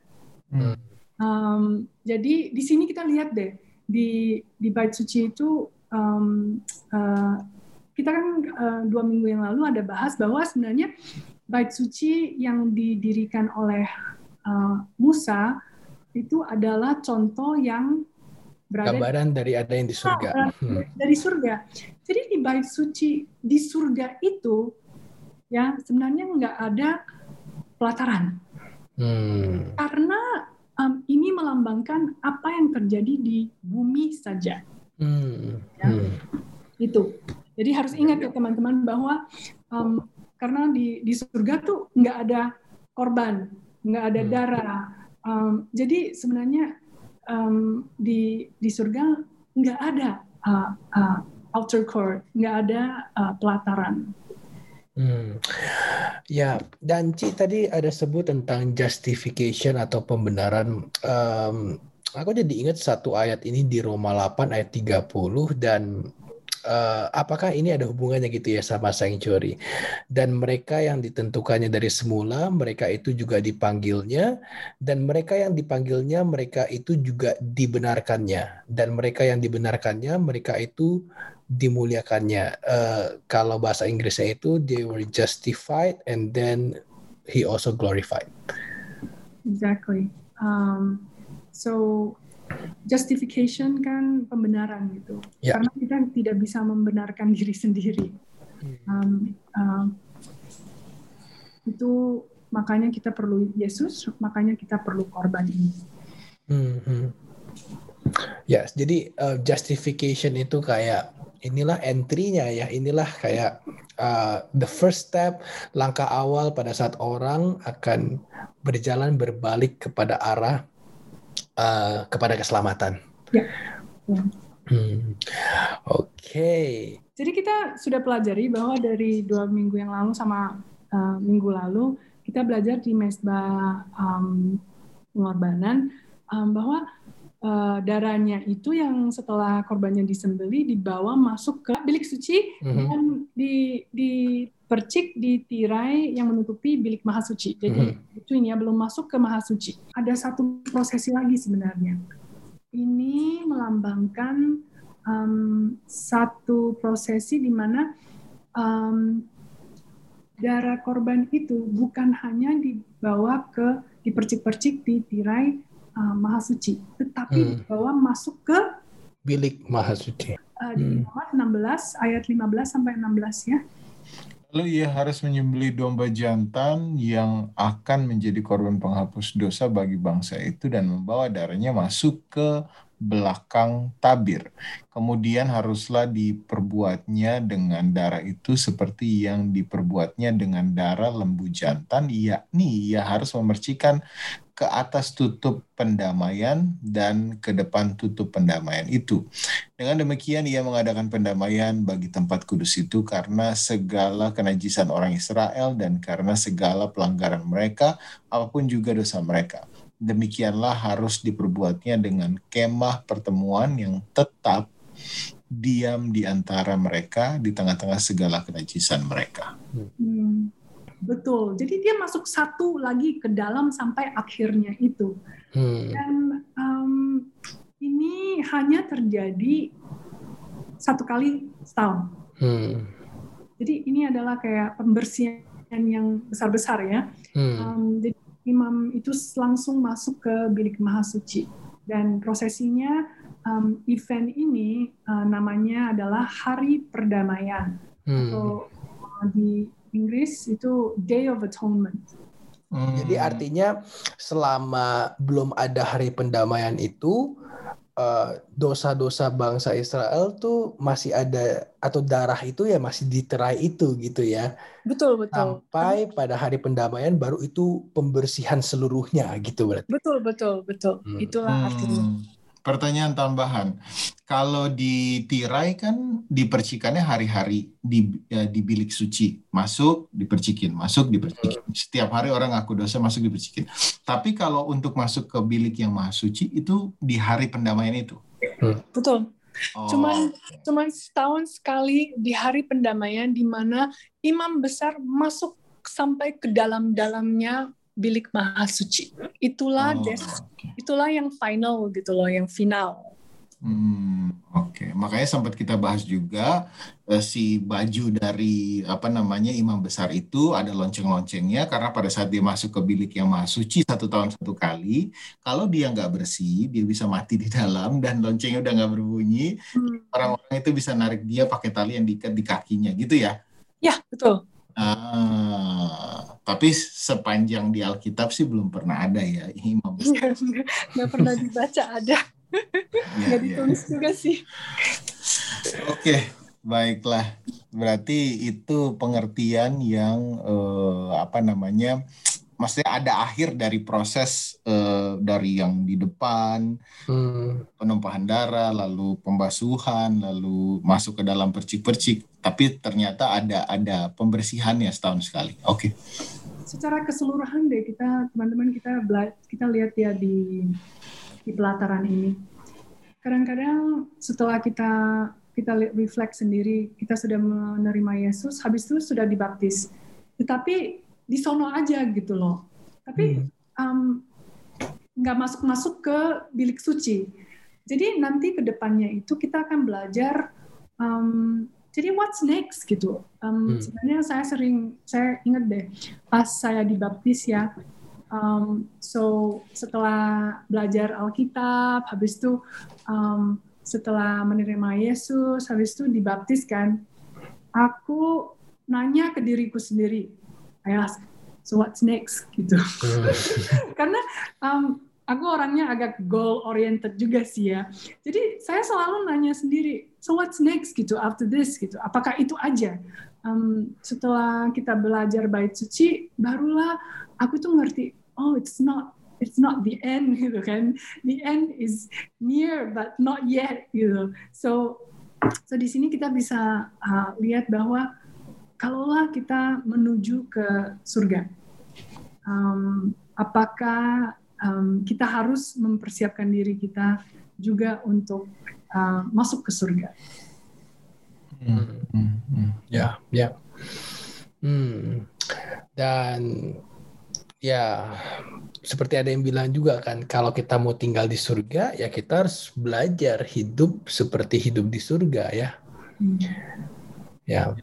S2: Hmm.
S3: Um, jadi di sini kita lihat deh di di bait suci itu um, uh, kita kan uh, dua minggu yang lalu ada bahas bahwa sebenarnya bait suci yang didirikan oleh uh, Musa itu adalah contoh yang berada
S1: Gambaran dari ada yang di surga.
S3: Ah,
S1: Hmm.
S3: dari surga. Jadi di bait suci di surga itu ya sebenarnya nggak ada pelataran
S1: Hmm.
S3: karena um, ini melambangkan apa yang terjadi di bumi saja
S1: Hmm.
S3: Ya.
S1: Hmm.
S3: itu jadi harus ingat ya teman-teman bahwa um, karena di di surga tuh nggak ada korban nggak ada
S1: Hmm.
S3: darah Um, jadi sebenarnya um, di di surga nggak ada uh, uh, outer court nggak ada uh, pelataran
S1: Hmm. Ya, dan Ci tadi ada sebut tentang justification atau pembenaran. Em, aku jadi ingat satu ayat ini di Roma 8 ayat 30 dan eh, apakah ini ada hubungannya gitu ya sama sanctuary? Dan mereka yang ditentukannya dari semula, mereka itu juga dipanggilnya dan mereka yang dipanggilnya, mereka itu juga dibenarkannya dan mereka yang dibenarkannya, mereka itu dimuliakannya. Eh, kalau bahasa Inggrisnya itu they were justified and then he also glorified.
S3: exactly um, so justification kan pembenaran gitu.
S1: Ya.
S3: karena kita tidak bisa membenarkan diri sendiri. Um, um, itu makanya kita perlu Yesus makanya kita perlu korban ini.
S1: Hmm, hmm. Ya, jadi uh, justification itu kayak inilah entry-nya ya, inilah kayak uh, the first step, langkah awal pada saat orang akan berjalan berbalik kepada arah uh, kepada keselamatan.
S3: Ya.
S1: Hmm. Oke.
S3: Jadi kita sudah pelajari bahwa dari dua minggu yang lalu sama uh, minggu lalu kita belajar di mesbah um, pengorbanan um, bahwa uh, darahnya itu yang setelah korbannya disembeli dibawa masuk ke bilik suci mm-hmm. dan di dipercik di tirai yang menutupi bilik maha suci. Jadi mm-hmm. itu ini ya belum masuk ke maha suci. Ada satu prosesi lagi sebenarnya. Ini melambangkan um, satu prosesi di mana um, darah korban itu bukan hanya dibawa ke dipercik-percik di tirai uh, maha suci, tetapi hmm. dibawa masuk ke
S1: bilik maha suci.
S3: Uh, di hmm. 16 ayat 15 sampai 16 ya.
S2: Lalu ia harus menyembelih domba jantan yang akan menjadi korban penghapus dosa bagi bangsa itu dan membawa darahnya masuk ke belakang tabir. Kemudian haruslah diperbuatnya dengan darah itu seperti yang diperbuatnya dengan darah lembu jantan, yakni ia harus memercikan ke atas tutup pendamaian dan ke depan tutup pendamaian itu. Dengan demikian ia mengadakan pendamaian bagi tempat kudus itu karena segala kenajisan orang Israel dan karena segala pelanggaran mereka, apa pun juga dosa mereka demikianlah harus diperbuatnya dengan kemah pertemuan yang tetap diam di antara mereka di tengah-tengah segala kenajisan mereka.
S3: Hmm, betul. Jadi dia masuk satu lagi ke dalam sampai akhirnya itu. Hmm. Dan um, ini hanya terjadi satu kali setahun. Hmm. Jadi ini adalah kayak pembersihan yang besar-besar ya. Hmm. Um, jadi imam itu langsung masuk ke bilik maha suci dan prosesinya um, event ini uh, namanya adalah hari perdamaian hmm. atau uh, di Inggris itu Day of Atonement.
S1: Hmm. Jadi artinya selama belum ada hari pendamaian itu dosa-dosa uh, bangsa Israel tuh masih ada atau darah itu ya masih diterai itu gitu ya.
S3: Betul betul.
S1: Sampai pada hari pendamaian baru itu pembersihan seluruhnya gitu berarti.
S3: Betul betul betul. Hmm. Itulah hmm.
S2: Pertanyaan tambahan, kalau di tirai kan dipercikannya hari-hari di ya, di bilik suci, masuk dipercikin, masuk dipercikin. Setiap hari orang ngaku dosa masuk dipercikin. Tapi kalau untuk masuk ke bilik yang maha suci itu di hari pendamaian itu.
S3: Betul. Oh. Cuman cuman setahun sekali di hari pendamaian di mana imam besar masuk sampai ke dalam-dalamnya bilik maha suci. Itulah oh, des. Itulah yang final gitu loh, yang final.
S2: Hmm, oke. Okay. Makanya sempat kita bahas juga eh, si baju dari apa namanya imam besar itu ada lonceng-loncengnya karena pada saat dia masuk ke bilik yang maha suci satu tahun satu kali, kalau dia nggak bersih dia bisa mati di dalam dan loncengnya udah nggak berbunyi, hmm. orang-orang itu bisa narik dia pakai tali yang diikat di kakinya, gitu ya?
S3: Ya betul.
S2: Ah, tapi sepanjang di Alkitab sih belum pernah ada ya imam
S3: besar. Nggak pernah dibaca ada. Ya, Nggak ya. ditulis ya. juga sih.
S2: Oke, baiklah. Berarti itu pengertian yang eh, apa namanya? maksudnya ada akhir dari proses uh, dari yang di depan hmm. penumpahan darah lalu pembasuhan lalu masuk ke dalam percik-percik tapi ternyata ada ada pembersihannya setahun sekali oke okay.
S3: secara keseluruhan deh kita teman-teman kita kita lihat ya di di pelataran ini kadang-kadang setelah kita kita reflect sendiri kita sudah menerima Yesus habis itu sudah dibaptis tetapi di sono aja gitu loh. Tapi nggak um, masuk-masuk ke bilik suci. Jadi nanti ke depannya itu kita akan belajar. Um, jadi what's next gitu. Um, hmm. Sebenarnya saya sering saya ingat deh pas saya dibaptis ya. Um, so setelah belajar Alkitab, habis itu um, setelah menerima Yesus, habis itu dibaptis kan, aku nanya ke diriku sendiri, I ask, so what's next gitu. Hmm. Karena um, aku orangnya agak goal oriented juga sih ya. Jadi saya selalu nanya sendiri, so what's next gitu after this gitu. Apakah itu aja? Um, setelah kita belajar bait suci, barulah aku tuh ngerti, oh it's not it's not the end gitu kan. The end is near but not yet gitu. So so di sini kita bisa uh, lihat bahwa kalaulah kita menuju ke surga, um, apakah um, kita harus mempersiapkan diri kita juga untuk uh, masuk ke surga?
S1: Hmm. Hmm. Hmm. Ya, ya. Hmm. Dan ya seperti ada yang bilang juga kan kalau kita mau tinggal di surga ya kita harus belajar hidup seperti hidup di surga ya. Hmm. Ya.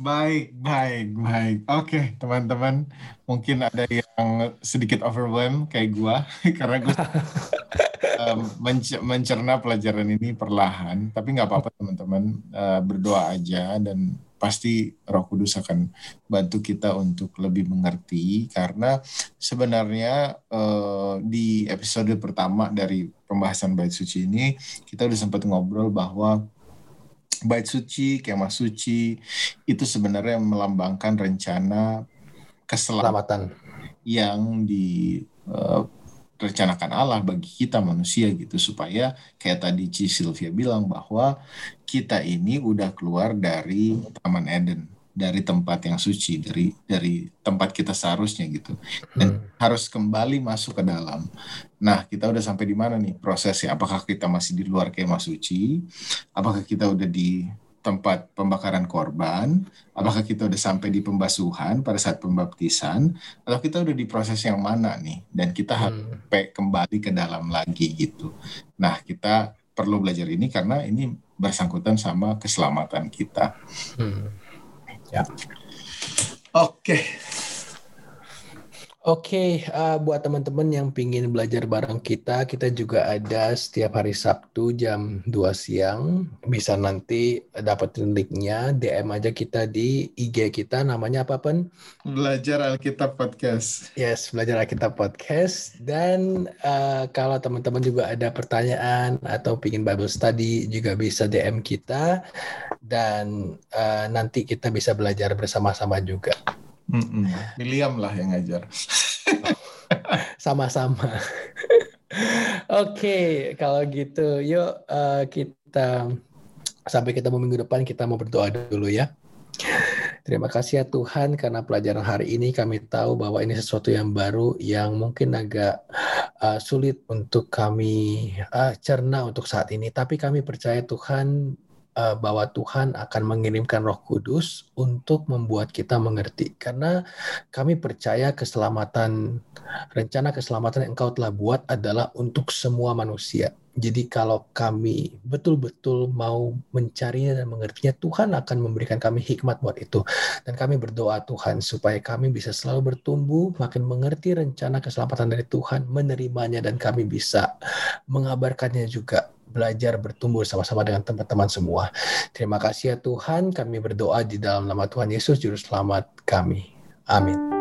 S2: Baik, baik, baik. Oke, teman-teman, mungkin ada yang sedikit overwhelmed kayak gua karena gue um, mencerna pelajaran ini perlahan. Tapi nggak apa-apa teman-teman, uh, berdoa aja dan pasti Roh Kudus akan bantu kita untuk lebih mengerti karena sebenarnya uh, di episode pertama dari pembahasan bait suci ini kita udah sempat ngobrol bahwa bait suci, kemah suci itu sebenarnya melambangkan rencana keselamatan yang direncanakan uh, Allah bagi kita manusia gitu supaya kayak tadi Ci Sylvia bilang bahwa kita ini udah keluar dari Taman Eden dari tempat yang suci dari dari tempat kita seharusnya gitu dan hmm. harus kembali masuk ke dalam. Nah kita udah sampai di mana nih prosesnya? Apakah kita masih di luar kemah suci? Apakah kita udah di tempat pembakaran korban? Apakah kita udah sampai di pembasuhan pada saat pembaptisan? Atau kita udah di proses yang mana nih? Dan kita hmm. kembali ke dalam lagi gitu. Nah kita perlu belajar ini karena ini bersangkutan sama keselamatan kita. Hmm.
S1: Ya. Oke. Oke, uh, buat teman-teman yang pingin belajar bareng kita, kita juga ada setiap hari Sabtu jam 2 siang. Bisa nanti dapetin linknya, DM aja kita di IG kita, namanya apa, Pen?
S2: Belajar Alkitab Podcast.
S1: Yes, Belajar Alkitab Podcast. Dan uh, kalau teman-teman juga ada pertanyaan atau pingin Bible Study, juga bisa DM kita. Dan uh, nanti kita bisa belajar bersama-sama juga.
S2: Mm-mm. William lah yang ngajar.
S1: Sama-sama. Oke, okay, kalau gitu, yuk uh, kita sampai ketemu minggu depan kita mau berdoa dulu ya. Terima kasih ya Tuhan karena pelajaran hari ini kami tahu bahwa ini sesuatu yang baru yang mungkin agak uh, sulit untuk kami uh, cerna untuk saat ini. Tapi kami percaya Tuhan uh, bahwa Tuhan akan mengirimkan Roh Kudus untuk membuat kita mengerti. Karena kami percaya keselamatan rencana keselamatan yang Engkau telah buat adalah untuk semua manusia. Jadi kalau kami betul-betul mau mencarinya dan mengertinya, Tuhan akan memberikan kami hikmat buat itu. Dan kami berdoa Tuhan supaya kami bisa selalu bertumbuh, makin mengerti rencana keselamatan dari Tuhan, menerimanya dan kami bisa mengabarkannya juga belajar bertumbuh sama-sama dengan teman-teman semua. Terima kasih ya Tuhan, kami berdoa di dalam nama Tuhan Yesus, Juru Selamat kami. Amin.